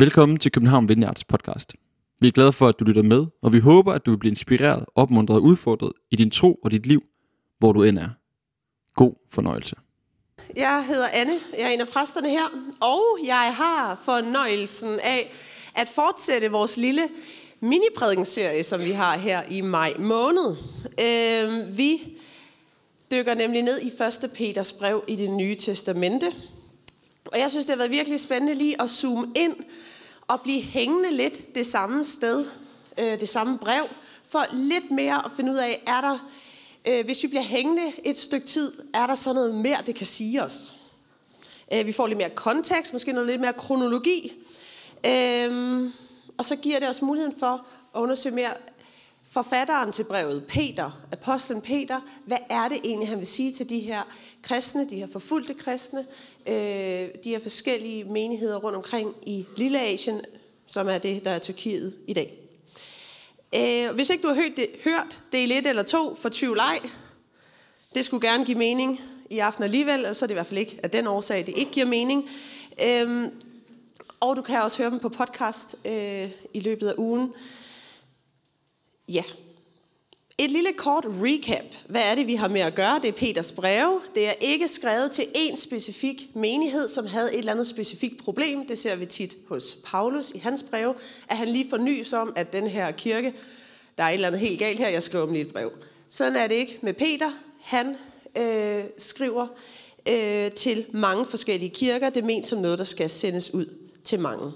Velkommen til København Vineyards podcast. Vi er glade for, at du lytter med, og vi håber, at du vil blive inspireret, opmuntret og udfordret i din tro og dit liv, hvor du end er. God fornøjelse. Jeg hedder Anne, jeg er en af præsterne her, og jeg har fornøjelsen af at fortsætte vores lille mini-prædikenserie, som vi har her i maj måned. Øh, vi dykker nemlig ned i 1. Peters brev i det nye testamente. Og jeg synes, det har været virkelig spændende lige at zoome ind og blive hængende lidt det samme sted, øh, det samme brev, for lidt mere at finde ud af, er der, øh, hvis vi bliver hængende et stykke tid, er der så noget mere, det kan sige os. Øh, vi får lidt mere kontekst, måske noget lidt mere kronologi, øh, og så giver det os muligheden for at undersøge mere forfatteren til brevet, Peter, apostlen Peter, hvad er det egentlig, han vil sige til de her kristne, de her forfulgte kristne, øh, de her forskellige menigheder rundt omkring i Lille Asien, som er det, der er Tyrkiet i dag. Øh, hvis ikke du har hørt, det, hørt del 1 eller 2, for tvivl ej. Det skulle gerne give mening i aften alligevel, og så er det i hvert fald ikke af den årsag, det ikke giver mening. Øh, og du kan også høre dem på podcast øh, i løbet af ugen. Ja. Et lille kort recap. Hvad er det, vi har med at gøre? Det er Peters breve. Det er ikke skrevet til en specifik menighed, som havde et eller andet specifikt problem. Det ser vi tit hos Paulus i hans breve, at han lige fornyes om, at den her kirke, der er et eller andet helt galt her, jeg skriver om et brev. Sådan er det ikke med Peter. Han øh, skriver øh, til mange forskellige kirker. Det er ment som noget, der skal sendes ud til mange.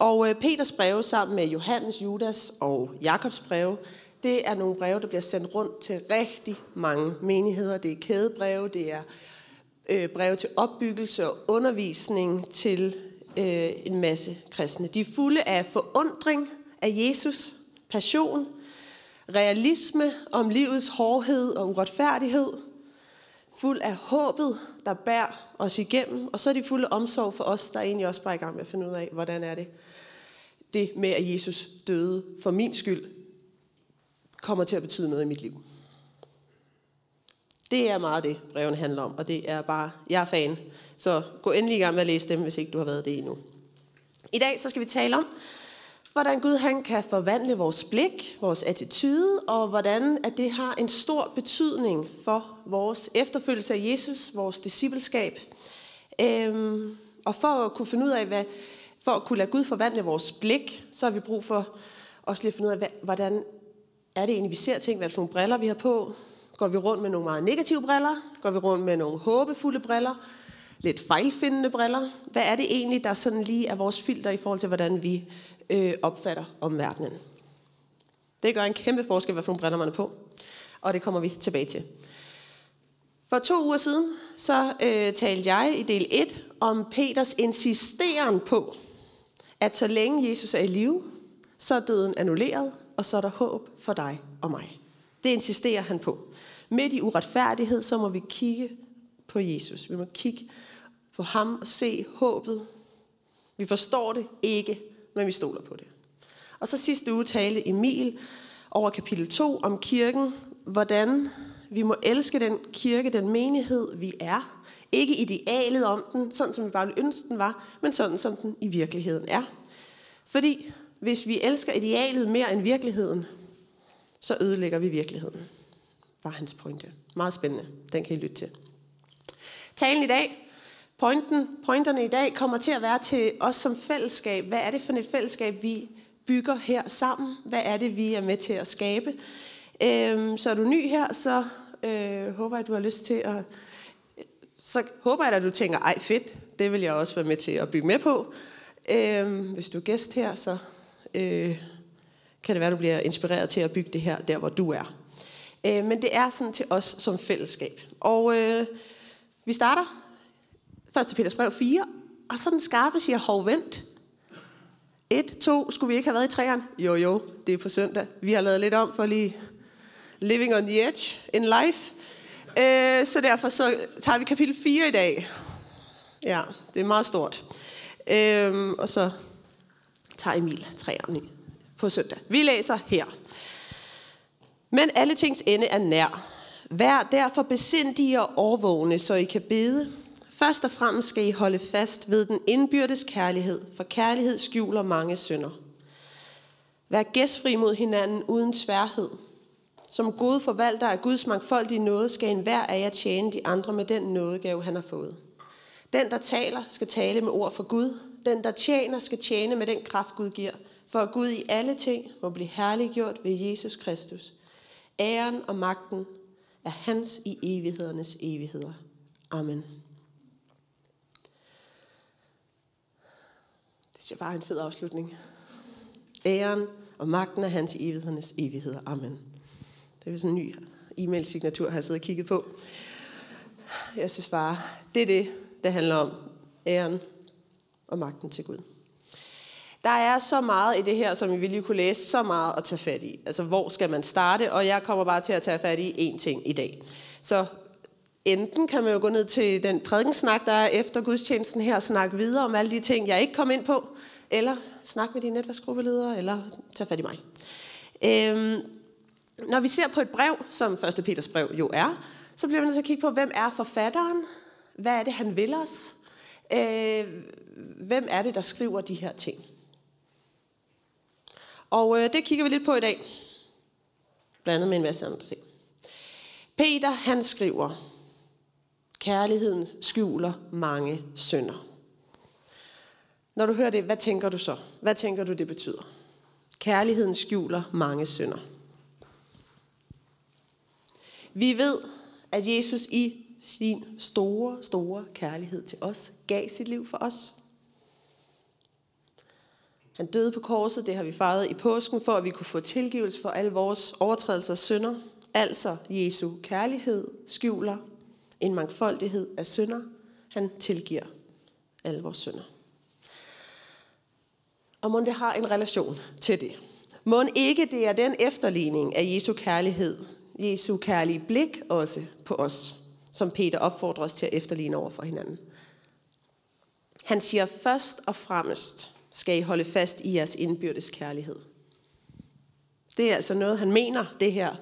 Og øh, Peters breve sammen med Johannes, Judas og Jakobs breve, det er nogle breve, der bliver sendt rundt til rigtig mange menigheder. Det er kædebreve, det er øh, breve til opbyggelse og undervisning til øh, en masse kristne. De er fulde af forundring af Jesus, passion, realisme om livets hårdhed og uretfærdighed, fuld af håbet, der bærer os igennem, og så er de fulde omsorg for os, der egentlig også bare i gang med at finde ud af, hvordan er det, det med, at Jesus døde for min skyld, kommer til at betyde noget i mit liv. Det er meget det, breven handler om, og det er bare, jeg er fan. Så gå endelig i gang med at læse dem, hvis ikke du har været det endnu. I dag så skal vi tale om, hvordan Gud han kan forvandle vores blik, vores attitude, og hvordan at det har en stor betydning for vores efterfølgelse af Jesus, vores discipleskab. Øhm, og for at kunne finde ud af, hvad, for at kunne lade Gud forvandle vores blik, så har vi brug for også lige at finde ud af, hvordan er det egentlig, vi ser ting, hvad for nogle briller vi har på. Går vi rundt med nogle meget negative briller? Går vi rundt med nogle håbefulde briller? Lidt fejlfindende briller? Hvad er det egentlig, der sådan lige er vores filter i forhold til, hvordan vi øh, opfatter omverdenen? Det gør en kæmpe forskel, hvad for nogle briller man er på. Og det kommer vi tilbage til. For to uger siden, så øh, talte jeg i del 1 om Peters insisteren på, at så længe Jesus er i live, så er døden annulleret, og så er der håb for dig og mig. Det insisterer han på. Midt i uretfærdighed, så må vi kigge på Jesus. Vi må kigge på ham og se håbet. Vi forstår det ikke, men vi stoler på det. Og så sidste uge talte Emil over kapitel 2 om kirken, hvordan vi må elske den kirke, den menighed, vi er. Ikke idealet om den, sådan som vi bare ville ønske den var, men sådan som den i virkeligheden er. Fordi hvis vi elsker idealet mere end virkeligheden, så ødelægger vi virkeligheden. Var hans pointe. Meget spændende. Den kan I lytte til. Talen i dag, pointen, pointerne i dag kommer til at være til os som fællesskab. Hvad er det for et fællesskab, vi bygger her sammen? Hvad er det, vi er med til at skabe? Øhm, så er du ny her, så øh, håber jeg, at du har lyst til at... Så håber jeg, at du tænker, ej fedt, det vil jeg også være med til at bygge med på. Øhm, hvis du er gæst her, så øh, kan det være, at du bliver inspireret til at bygge det her, der hvor du er. Øh, men det er sådan til os som fællesskab. Og øh, vi starter 1. Peters brev 4, og så den skarpe siger, hov vent. 1, 2, skulle vi ikke have været i træerne? Jo, jo, det er på søndag. Vi har lavet lidt om for lige living on the edge in life. Øh, så derfor så tager vi kapitel 4 i dag. Ja, det er meget stort. Øh, og så tager Emil træerne på søndag. Vi læser her. Men alle tings ende er nær. Vær derfor besindige og overvågne, så I kan bede. Først og fremmest skal I holde fast ved den indbyrdes kærlighed, for kærlighed skjuler mange synder. Vær gæstfri mod hinanden uden sværhed. Som gode forvalter af Guds mangfoldige nåde skal enhver af jer tjene de andre med den nådegave, han har fået. Den, der taler, skal tale med ord for Gud. Den, der tjener, skal tjene med den kraft, Gud giver, for at Gud i alle ting må blive herliggjort ved Jesus Kristus. Æren og magten er hans i evighedernes evigheder. Amen. Det er bare en fed afslutning. Æren og magten er hans i evighedernes evigheder. Amen. Det er sådan en ny e-mail-signatur, har jeg siddet og kigget på. Jeg synes bare, det er det, det handler om. Æren og magten til Gud. Der er så meget i det her, som vi lige kunne læse, så meget at tage fat i. Altså, hvor skal man starte? Og jeg kommer bare til at tage fat i én ting i dag. Så enten kan man jo gå ned til den prædikensnak, der er efter gudstjenesten her, og snakke videre om alle de ting, jeg ikke kom ind på, eller snakke med dine netværksgruppeledere, eller tage fat i mig. Øhm, når vi ser på et brev, som 1. Peters brev jo er, så bliver vi nødt til at kigge på, hvem er forfatteren? Hvad er det, han vil os? Øh, hvem er det, der skriver de her ting? Og øh, det kigger vi lidt på i dag. Blandt andet med en masse andre ting. Peter, han skriver, kærligheden skjuler mange synder. Når du hører det, hvad tænker du så? Hvad tænker du, det betyder? Kærligheden skjuler mange synder. Vi ved, at Jesus i sin store, store kærlighed til os gav sit liv for os. Han døde på korset, det har vi fejret i påsken, for at vi kunne få tilgivelse for alle vores overtrædelser og synder. Altså Jesu kærlighed skjuler en mangfoldighed af synder. Han tilgiver alle vores synder. Og må det har en relation til det. Må ikke det er den efterligning af Jesu kærlighed, Jesu kærlige blik også på os, som Peter opfordrer os til at efterligne over for hinanden. Han siger først og fremmest, skal I holde fast i jeres indbyrdes kærlighed. Det er altså noget, han mener, det her.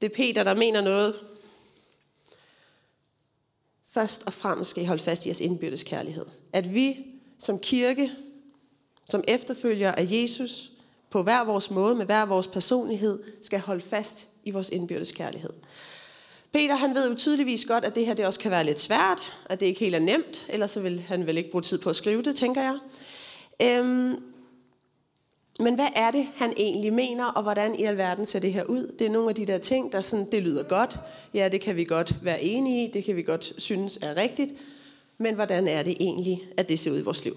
Det er Peter, der mener noget. Først og fremmest skal I holde fast i jeres indbyrdes kærlighed. At vi som kirke, som efterfølger af Jesus, på hver vores måde, med hver vores personlighed, skal holde fast i vores indbyrdes kærlighed. Peter han ved jo tydeligvis godt, at det her det også kan være lidt svært, at det ikke helt er nemt, ellers så vil han vel ikke bruge tid på at skrive det, tænker jeg. Øhm, men hvad er det, han egentlig mener, og hvordan i alverden ser det her ud? Det er nogle af de der ting, der sådan, det lyder godt. Ja, det kan vi godt være enige i, det kan vi godt synes er rigtigt. Men hvordan er det egentlig, at det ser ud i vores liv?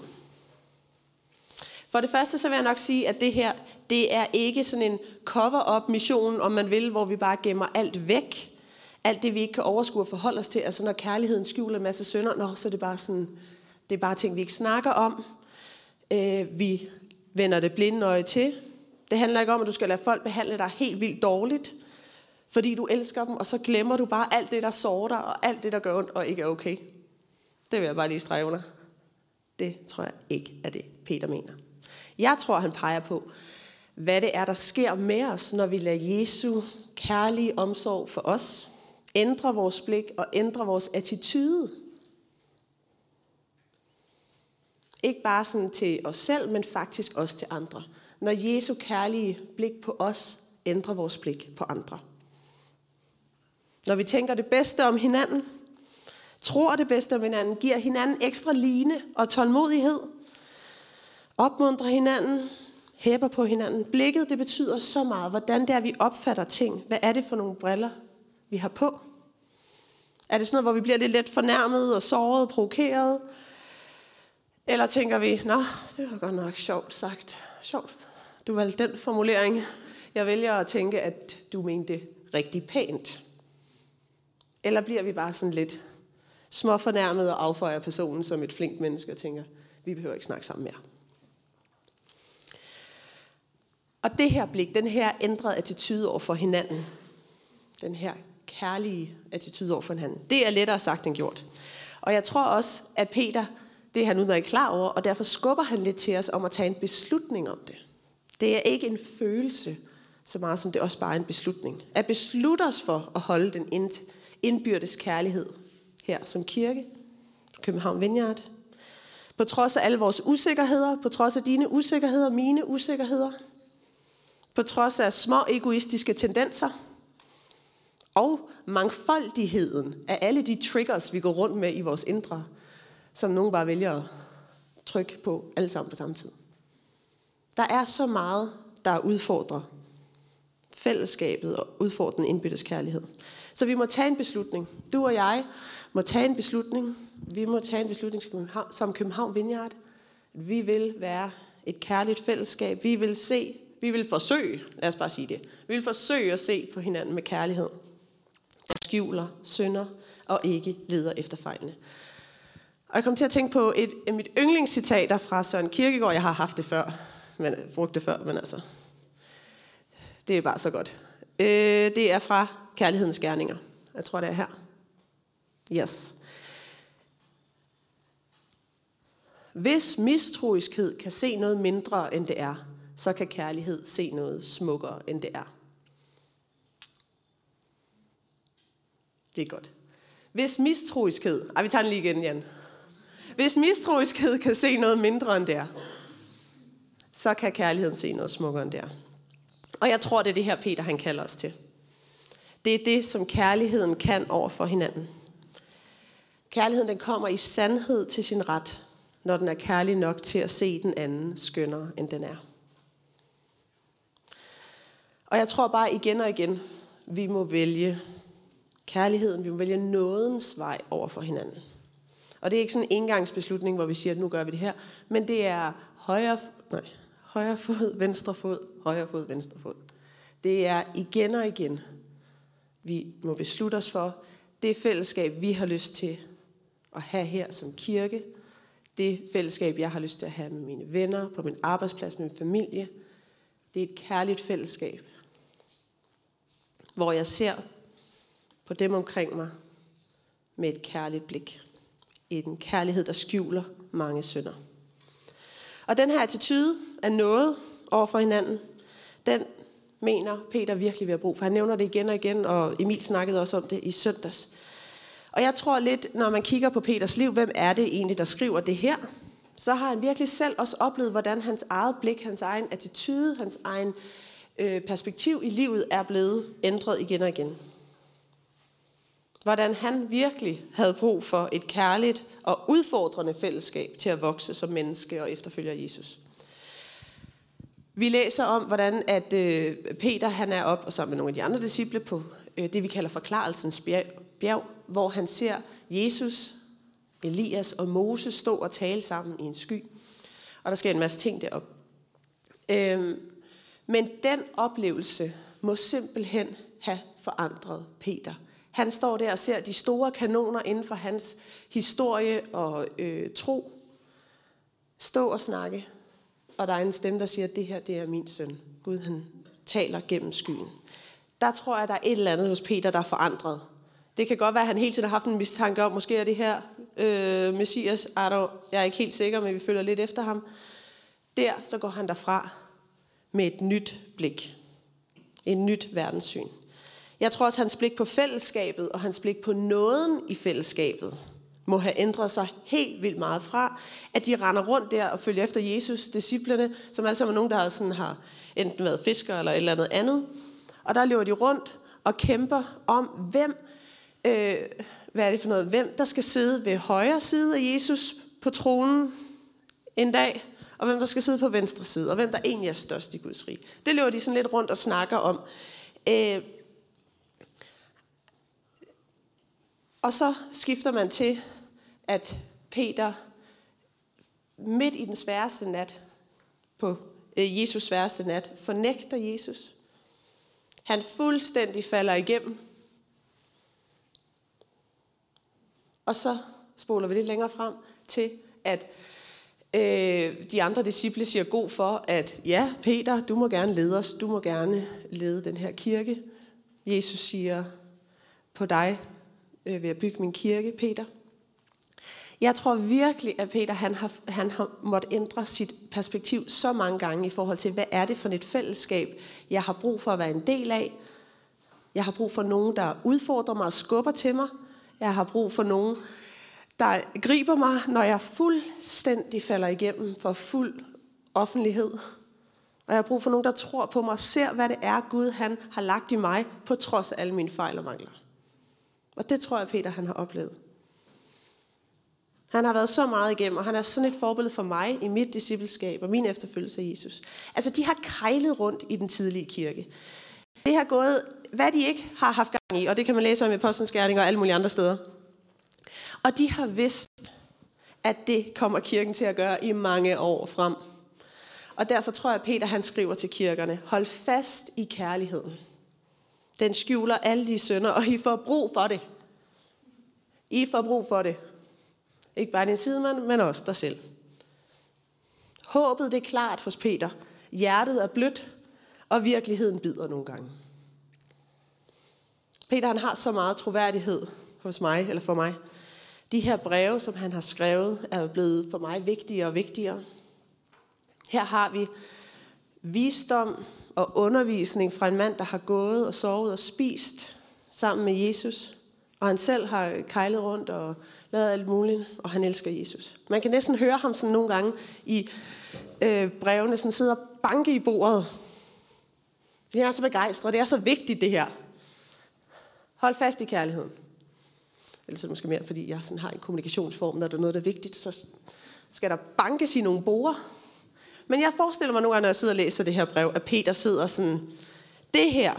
For det første så vil jeg nok sige, at det her, det er ikke sådan en cover-up mission, om man vil, hvor vi bare gemmer alt væk. Alt det, vi ikke kan overskue og forholde os til. Altså når kærligheden skjuler en masse sønder, nå, så er det bare sådan, det er bare ting, vi ikke snakker om. Øh, vi vender det blinde øje til. Det handler ikke om, at du skal lade folk behandle dig helt vildt dårligt, fordi du elsker dem, og så glemmer du bare alt det, der sårer dig, og alt det, der gør ondt og ikke er okay. Det vil jeg bare lige strege under. Det tror jeg ikke er det, Peter mener. Jeg tror, han peger på, hvad det er, der sker med os, når vi lader Jesu kærlige omsorg for os ændre vores blik og ændre vores attitude. Ikke bare sådan til os selv, men faktisk også til andre. Når Jesu kærlige blik på os ændrer vores blik på andre. Når vi tænker det bedste om hinanden, tror det bedste om hinanden, giver hinanden ekstra line og tålmodighed, opmuntrer hinanden, hæpper på hinanden. Blikket, det betyder så meget, hvordan det er, vi opfatter ting. Hvad er det for nogle briller, vi har på? Er det sådan noget, hvor vi bliver lidt let fornærmet og såret og provokeret? Eller tænker vi, nå, det var godt nok sjovt sagt. Sjovt. Du valgte den formulering. Jeg vælger at tænke, at du mente det rigtig pænt. Eller bliver vi bare sådan lidt småfornærmet og afføjer personen som et flinkt menneske og tænker, vi behøver ikke snakke sammen mere. Og det her blik, den her ændrede attitude over for hinanden, den her kærlige attitude over for hinanden, det er lettere sagt end gjort. Og jeg tror også, at Peter, det er han udmærket klar over, og derfor skubber han lidt til os om at tage en beslutning om det. Det er ikke en følelse, så meget som det også bare er en beslutning. At beslutte os for at holde den indbyrdes kærlighed her som kirke, København Vineyard. På trods af alle vores usikkerheder, på trods af dine usikkerheder, mine usikkerheder, på trods af små egoistiske tendenser, og mangfoldigheden af alle de triggers, vi går rundt med i vores indre, som nogen bare vælger at trykke på alle sammen på samme tid. Der er så meget, der udfordrer fællesskabet og udfordrer den indbyttes kærlighed. Så vi må tage en beslutning. Du og jeg må tage en beslutning. Vi må tage en beslutning som København Vineyard. Vi vil være et kærligt fællesskab. Vi vil se, vi vil forsøge, lad os bare sige det. Vi vil forsøge at se på hinanden med kærlighed. Der skjuler synder og ikke leder efter fejlene. Og jeg kom til at tænke på et af mit yndlingscitater fra Søren Kierkegaard. Jeg har haft det før, men brugt det før, men altså, det er bare så godt. Øh, det er fra Kærlighedens Gerninger. Jeg tror, det er her. Yes. Hvis mistroiskhed kan se noget mindre, end det er, så kan kærlighed se noget smukkere, end det er. Det er godt. Hvis mistroiskhed... Ej, vi tager den lige igen, Jan. Hvis mistroiskhed kan se noget mindre, end der, er, så kan kærligheden se noget smukkere, end der. Og jeg tror, det er det her, Peter han kalder os til. Det er det, som kærligheden kan over for hinanden. Kærligheden den kommer i sandhed til sin ret, når den er kærlig nok til at se den anden skønnere, end den er. Og jeg tror bare igen og igen, vi må vælge kærligheden, vi må vælge nådens vej over for hinanden. Og det er ikke sådan en engangsbeslutning, hvor vi siger, at nu gør vi det her, men det er højre, nej, højre fod, venstre fod, højre fod, venstre fod. Det er igen og igen, vi må beslutte os for, det fællesskab, vi har lyst til at have her som kirke, det fællesskab, jeg har lyst til at have med mine venner, på min arbejdsplads, med min familie, det er et kærligt fællesskab, hvor jeg ser på dem omkring mig med et kærligt blik. En kærlighed, der skjuler mange synder. Og den her attitude af noget over for hinanden, den mener Peter virkelig vi har brug for. Han nævner det igen og igen, og Emil snakkede også om det i søndags. Og jeg tror lidt, når man kigger på Peters liv, hvem er det egentlig, der skriver det her? Så har han virkelig selv også oplevet, hvordan hans eget blik, hans egen attitude, hans egen øh, perspektiv i livet er blevet ændret igen og igen. Hvordan han virkelig havde brug for et kærligt og udfordrende fællesskab til at vokse som menneske og efterfølger Jesus. Vi læser om, hvordan at øh, Peter han er op og sammen med nogle af de andre disciple på øh, det, vi kalder forklarelsens bjerg, hvor han ser Jesus, Elias og Moses stå og tale sammen i en sky. Og der sker en masse ting derop. Øhm, men den oplevelse må simpelthen have forandret Peter. Han står der og ser de store kanoner inden for hans historie og øh, tro stå og snakke og der er en stemme, der siger, at det her det er min søn. Gud han taler gennem skyen. Der tror jeg, der er et eller andet hos Peter, der er forandret. Det kan godt være, at han hele tiden har haft en mistanke om, måske er det her øh, Messias. Jeg er ikke helt sikker, men vi følger lidt efter ham. Der så går han derfra med et nyt blik. Et nyt verdenssyn. Jeg tror også, hans blik på fællesskabet og hans blik på nåden i fællesskabet må have ændret sig helt vildt meget fra, at de render rundt der og følger efter Jesus, disciplerne, som altså er nogen, der sådan har enten været fiskere eller et eller andet andet. Og der lever de rundt og kæmper om, hvem, øh, hvad er det for noget, hvem der skal sidde ved højre side af Jesus på tronen en dag, og hvem der skal sidde på venstre side, og hvem der egentlig er størst i Guds rig. Det løber de sådan lidt rundt og snakker om. Øh, og så skifter man til at Peter midt i den sværeste nat, på øh, Jesus sværeste nat, fornægter Jesus. Han fuldstændig falder igennem. Og så spoler vi lidt længere frem til, at øh, de andre disciple siger god for, at ja, Peter, du må gerne lede os, du må gerne lede den her kirke. Jesus siger, på dig øh, ved jeg bygge min kirke, Peter. Jeg tror virkelig, at Peter han har, han har måttet ændre sit perspektiv så mange gange i forhold til, hvad er det for et fællesskab, jeg har brug for at være en del af. Jeg har brug for nogen, der udfordrer mig og skubber til mig. Jeg har brug for nogen, der griber mig, når jeg fuldstændig falder igennem for fuld offentlighed. Og jeg har brug for nogen, der tror på mig og ser, hvad det er, Gud han har lagt i mig, på trods af alle mine fejl og mangler. Og det tror jeg, Peter han har oplevet. Han har været så meget igennem, og han er sådan et forbillede for mig i mit discipleskab og min efterfølgelse af Jesus. Altså, de har kejlet rundt i den tidlige kirke. Det har gået, hvad de ikke har haft gang i, og det kan man læse om i Apostlenes og alle mulige andre steder. Og de har vidst, at det kommer kirken til at gøre i mange år frem. Og derfor tror jeg, at Peter han skriver til kirkerne, hold fast i kærligheden. Den skjuler alle de synder, og I får brug for det. I får brug for det. Ikke bare din sidemand, men også dig selv. Håbet det er klart hos Peter. Hjertet er blødt, og virkeligheden bider nogle gange. Peter han har så meget troværdighed hos mig, eller for mig. De her breve, som han har skrevet, er blevet for mig vigtigere og vigtigere. Her har vi visdom og undervisning fra en mand, der har gået og sovet og spist sammen med Jesus. Og han selv har kejlet rundt og lavet alt muligt, og han elsker Jesus. Man kan næsten høre ham sådan nogle gange i øh, brevene, sådan sidder og banke i bordet. Jeg er så begejstret, det er så vigtigt det her. Hold fast i kærligheden. Eller så måske mere, fordi jeg sådan har en kommunikationsform, når der er noget, der er vigtigt, så skal der bankes i nogle borer. Men jeg forestiller mig nu, når jeg sidder og læser det her brev, at Peter sidder sådan, det her,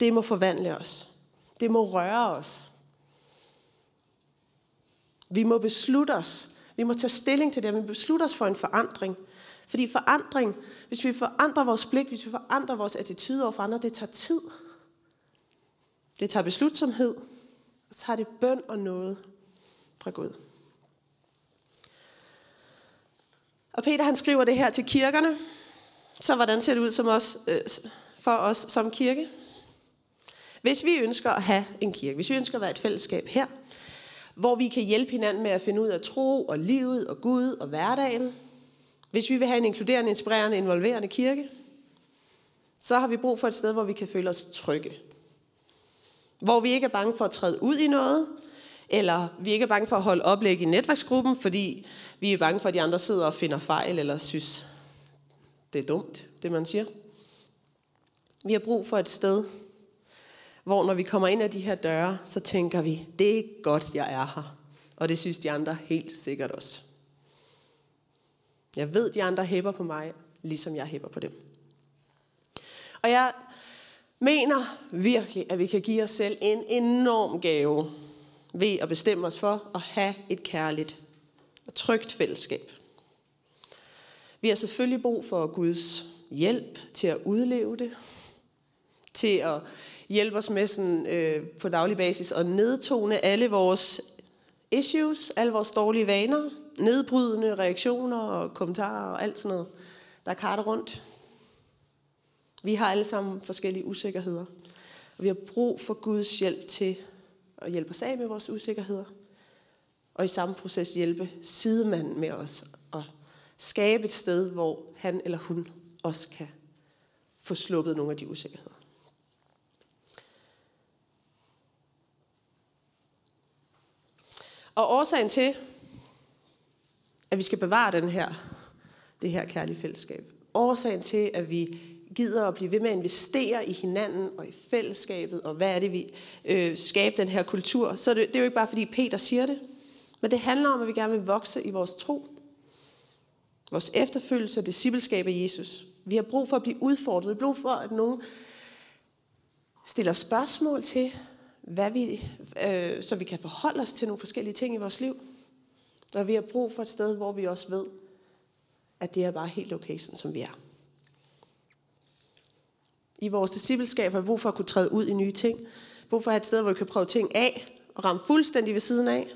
det må forvandle os. Det må røre os. Vi må beslutte os. Vi må tage stilling til det. Vi må beslutte os for en forandring. Fordi forandring, hvis vi forandrer vores blik, hvis vi forandrer vores attitude over for andre, det tager tid. Det tager beslutsomhed. Og så tager det bøn og noget fra Gud. Og Peter han skriver det her til kirkerne. Så hvordan ser det ud som os, øh, for os som kirke? Hvis vi ønsker at have en kirke, hvis vi ønsker at være et fællesskab her, hvor vi kan hjælpe hinanden med at finde ud af tro og livet og Gud og hverdagen, hvis vi vil have en inkluderende, inspirerende, involverende kirke, så har vi brug for et sted, hvor vi kan føle os trygge. Hvor vi ikke er bange for at træde ud i noget, eller vi ikke er bange for at holde oplæg i netværksgruppen, fordi vi er bange for, at de andre sidder og finder fejl, eller synes, det er dumt, det man siger. Vi har brug for et sted, hvor når vi kommer ind ad de her døre, så tænker vi, det er godt, jeg er her. Og det synes de andre helt sikkert også. Jeg ved, de andre hæpper på mig, ligesom jeg hæpper på dem. Og jeg mener virkelig, at vi kan give os selv en enorm gave ved at bestemme os for at have et kærligt og trygt fællesskab. Vi har selvfølgelig brug for Guds hjælp til at udleve det, til at hjælpe os med sådan, øh, på daglig basis at nedtone alle vores issues, alle vores dårlige vaner, nedbrydende reaktioner og kommentarer og alt sådan noget, der karter rundt. Vi har alle sammen forskellige usikkerheder, og vi har brug for Guds hjælp til at hjælpe os af med vores usikkerheder, og i samme proces hjælpe sidemanden med os og skabe et sted, hvor han eller hun også kan få sluppet nogle af de usikkerheder. Og årsagen til, at vi skal bevare den her, det her kærlige fællesskab, årsagen til, at vi gider at blive ved med at investere i hinanden og i fællesskabet, og hvad er det, vi øh, skaber den her kultur, så det, det er jo ikke bare, fordi Peter siger det, men det handler om, at vi gerne vil vokse i vores tro, vores efterfølgelse og discipleskab af Jesus. Vi har brug for at blive udfordret. Vi har brug for, at nogen stiller spørgsmål til, hvad vi, øh, så vi kan forholde os til nogle forskellige ting i vores liv. Og vi har brug for et sted, hvor vi også ved, at det er bare helt okay, sådan som vi er. I vores discipleskab har vi brug for at kunne træde ud i nye ting. Brug for at have et sted, hvor vi kan prøve ting af og ramme fuldstændig ved siden af.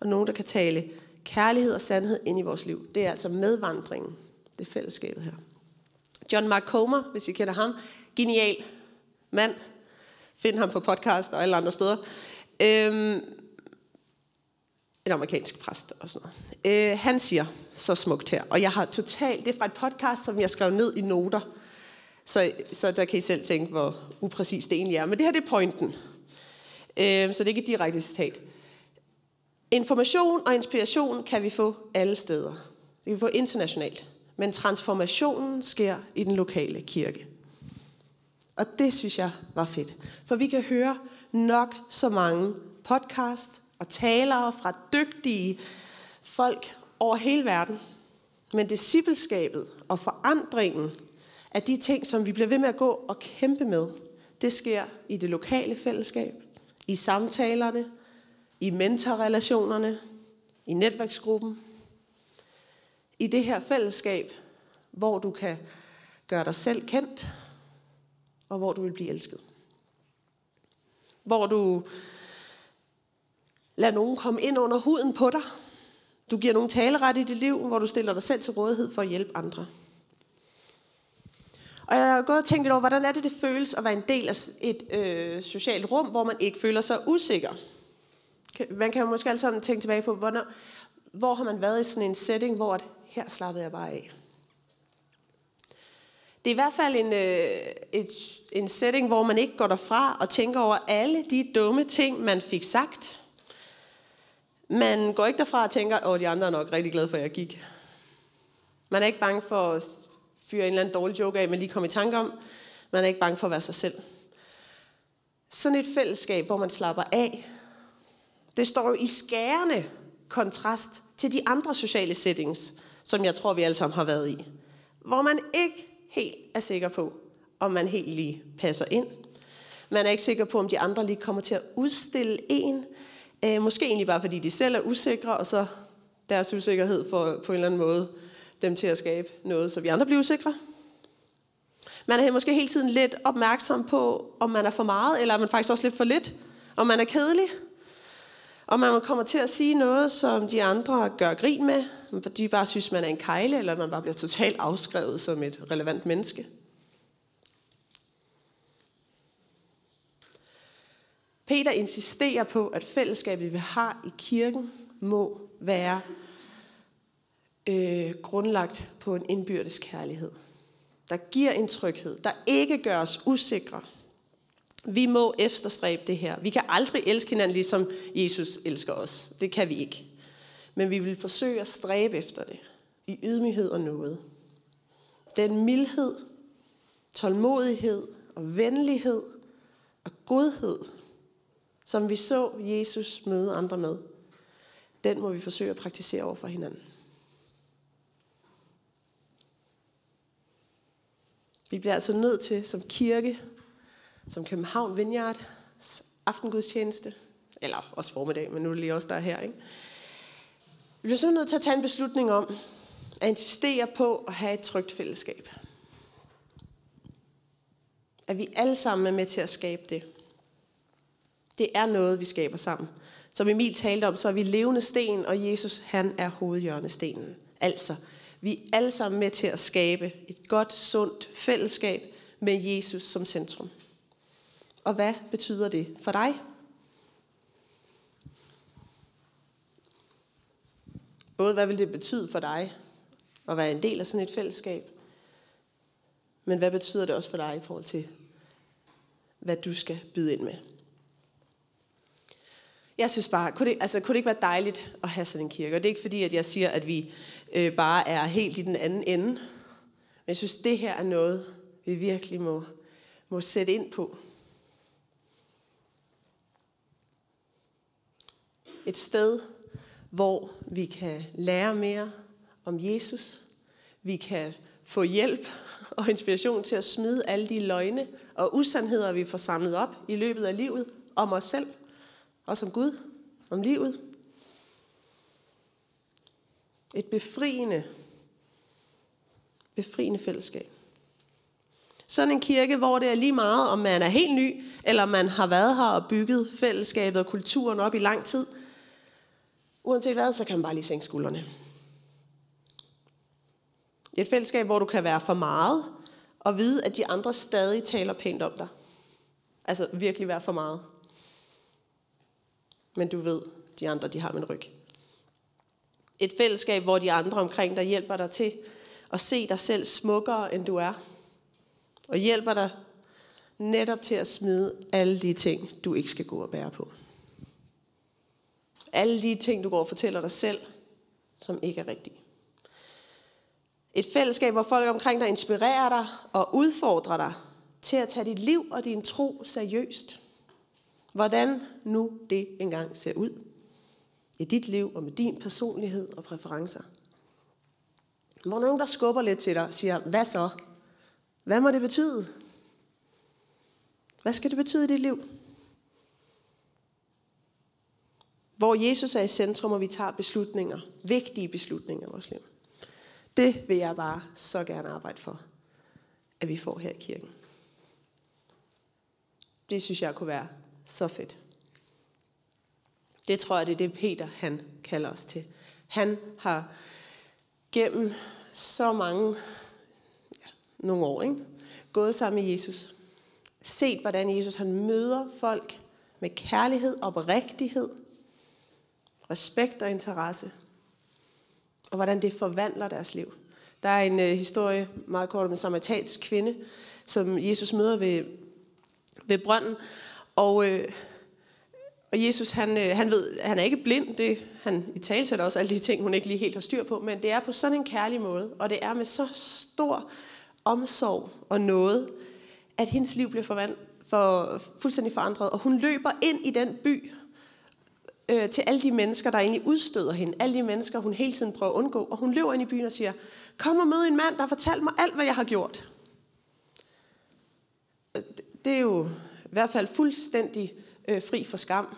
Og nogen, der kan tale kærlighed og sandhed ind i vores liv. Det er altså medvandringen. Det er fællesskabet her. John Mark Comer, hvis I kender ham. Genial mand. Find ham på podcast og alle andre steder. Øhm, en amerikansk præst og sådan noget. Øh, han siger så smukt her, og jeg har totalt, det er fra et podcast, som jeg skrev ned i noter, så, så der kan I selv tænke, hvor upræcis det egentlig er. Men det her det er pointen. Øh, så det er ikke et direkte citat. Information og inspiration kan vi få alle steder. Det kan vi få internationalt. Men transformationen sker i den lokale kirke. Og det synes jeg var fedt. For vi kan høre nok så mange podcast og talere fra dygtige folk over hele verden. Men discipleskabet og forandringen af de ting, som vi bliver ved med at gå og kæmpe med, det sker i det lokale fællesskab, i samtalerne, i mentorrelationerne, i netværksgruppen, i det her fællesskab, hvor du kan gøre dig selv kendt, og hvor du vil blive elsket. Hvor du lader nogen komme ind under huden på dig. Du giver nogen taleret i dit liv, hvor du stiller dig selv til rådighed for at hjælpe andre. Og jeg har gået og tænkt lidt over, hvordan er det, det føles at være en del af et øh, socialt rum, hvor man ikke føler sig usikker. Man kan jo måske alle sammen tænke tilbage på, hvornår, hvor har man været i sådan en setting, hvor at, her slappede jeg bare af. Det er i hvert fald en, øh, et, en setting, hvor man ikke går derfra og tænker over alle de dumme ting, man fik sagt. Man går ikke derfra og tænker, at de andre er nok rigtig glade for, at jeg gik. Man er ikke bange for at fyre en eller anden dårlig joke af, men lige komme i tanke om. Man er ikke bange for at være sig selv. Sådan et fællesskab, hvor man slapper af, det står jo i skærende kontrast til de andre sociale settings, som jeg tror, vi alle sammen har været i. Hvor man ikke helt er sikker på, om man helt lige passer ind. Man er ikke sikker på, om de andre lige kommer til at udstille en. Øh, måske egentlig bare, fordi de selv er usikre, og så deres usikkerhed får på en eller anden måde dem til at skabe noget, så vi andre bliver usikre. Man er måske hele tiden lidt opmærksom på, om man er for meget, eller er man faktisk også lidt for lidt. Om man er kedelig, og man kommer til at sige noget, som de andre gør grin med, fordi de bare synes, man er en kejle, eller man bare bliver totalt afskrevet som et relevant menneske. Peter insisterer på, at fællesskabet, vi har i kirken, må være øh, grundlagt på en indbyrdes kærlighed, der giver en tryghed, der ikke gør os usikre, vi må efterstræbe det her. Vi kan aldrig elske hinanden, ligesom Jesus elsker os. Det kan vi ikke. Men vi vil forsøge at stræbe efter det. I ydmyghed og noget. Den mildhed, tålmodighed og venlighed og godhed, som vi så Jesus møde andre med, den må vi forsøge at praktisere over for hinanden. Vi bliver altså nødt til som kirke som København Vineyard aftengudstjeneste, eller også formiddag, men nu er det lige også der er her. Ikke? Vi bliver så nødt til at tage en beslutning om at insistere på at have et trygt fællesskab. At vi alle sammen er med til at skabe det. Det er noget, vi skaber sammen. Som Emil talte om, så er vi levende sten, og Jesus han er hovedhjørnestenen. Altså, vi er alle sammen med til at skabe et godt, sundt fællesskab med Jesus som centrum. Og hvad betyder det for dig? Både hvad vil det betyde for dig at være en del af sådan et fællesskab, men hvad betyder det også for dig i forhold til, hvad du skal byde ind med? Jeg synes bare, kunne det, altså, kunne det ikke være dejligt at have sådan en kirke? Og det er ikke fordi, at jeg siger, at vi øh, bare er helt i den anden ende. Men jeg synes, det her er noget, vi virkelig må, må sætte ind på. Et sted, hvor vi kan lære mere om Jesus. Vi kan få hjælp og inspiration til at smide alle de løgne og usandheder, vi får samlet op i løbet af livet om os selv og som Gud, om livet. Et befriende, befriende fællesskab. Sådan en kirke, hvor det er lige meget, om man er helt ny, eller man har været her og bygget fællesskabet og kulturen op i lang tid – Uanset hvad, så kan man bare lige sænke skuldrene. Et fællesskab, hvor du kan være for meget, og vide, at de andre stadig taler pænt om dig. Altså virkelig være for meget. Men du ved, de andre, de har min ryg. Et fællesskab, hvor de andre omkring dig hjælper dig til at se dig selv smukkere, end du er. Og hjælper dig netop til at smide alle de ting, du ikke skal gå og bære på. Alle de ting, du går og fortæller dig selv, som ikke er rigtige. Et fællesskab, hvor folk omkring dig inspirerer dig og udfordrer dig til at tage dit liv og din tro seriøst. Hvordan nu det engang ser ud i dit liv og med din personlighed og præferencer. Hvor nogen, der skubber lidt til dig og siger, hvad så? Hvad må det betyde? Hvad skal det betyde i dit liv? Hvor Jesus er i centrum, og vi tager beslutninger, vigtige beslutninger i vores liv. Det vil jeg bare så gerne arbejde for, at vi får her i kirken. Det synes jeg kunne være så fedt. Det tror jeg, det er det Peter han kalder os til. Han har gennem så mange, ja, nogle år, ikke? gået sammen med Jesus. Set, hvordan Jesus han møder folk med kærlighed, og oprigtighed, respekt og interesse. Og hvordan det forvandler deres liv. Der er en øh, historie, meget kort om en samaritansk kvinde, som Jesus møder ved, ved brønden. Og, øh, og Jesus, han, øh, han ved, han er ikke blind. Det, han i tale sætter også alle de ting, hun ikke lige helt har styr på. Men det er på sådan en kærlig måde. Og det er med så stor omsorg og noget, at hendes liv bliver forvandlet, for, fuldstændig forandret. Og hun løber ind i den by, øh, til alle de mennesker, der egentlig udstøder hende. Alle de mennesker, hun hele tiden prøver at undgå. Og hun løber ind i byen og siger, kom og mød en mand, der har mig alt, hvad jeg har gjort. Øh, det er jo i hvert fald fuldstændig øh, fri for skam.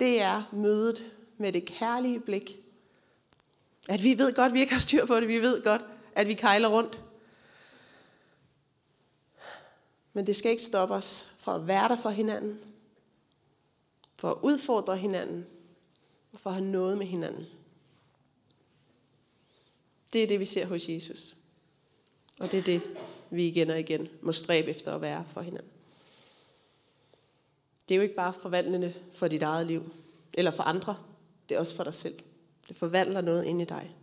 Det er mødet med det kærlige blik. At vi ved godt, at vi ikke har styr på det. Vi ved godt, at vi kejler rundt. Men det skal ikke stoppe os fra at være der for hinanden. For at udfordre hinanden. Og for at have noget med hinanden. Det er det, vi ser hos Jesus. Og det er det, vi igen og igen må stræbe efter at være for hinanden. Det er jo ikke bare forvandlende for dit eget liv, eller for andre. Det er også for dig selv. Det forvandler noget ind i dig.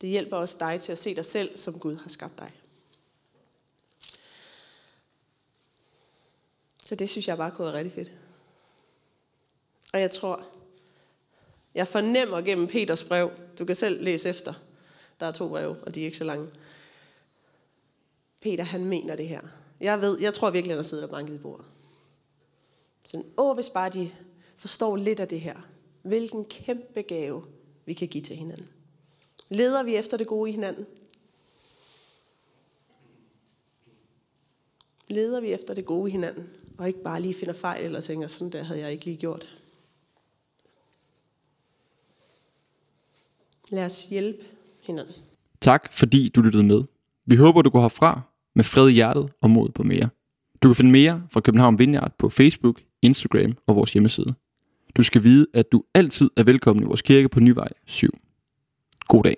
Det hjælper også dig til at se dig selv, som Gud har skabt dig. Så det synes jeg bare kunne være rigtig fedt. Og jeg tror, jeg fornemmer gennem Peters brev, du kan selv læse efter, der er to breve, og de er ikke så lange. Peter, han mener det her. Jeg ved, jeg tror virkelig, han har siddet og banket i bordet. Sådan, åh, hvis bare de forstår lidt af det her. Hvilken kæmpe gave vi kan give til hinanden. Leder vi efter det gode i hinanden? Leder vi efter det gode i hinanden? Og ikke bare lige finder fejl eller tænker, sådan der havde jeg ikke lige gjort. Lad os hjælpe hinanden. Tak fordi du lyttede med. Vi håber, du går herfra med fred i hjertet og mod på mere. Du kan finde mere fra København Vineyard på Facebook, Instagram og vores hjemmeside. Du skal vide, at du altid er velkommen i vores kirke på Nyvej 7. God dag.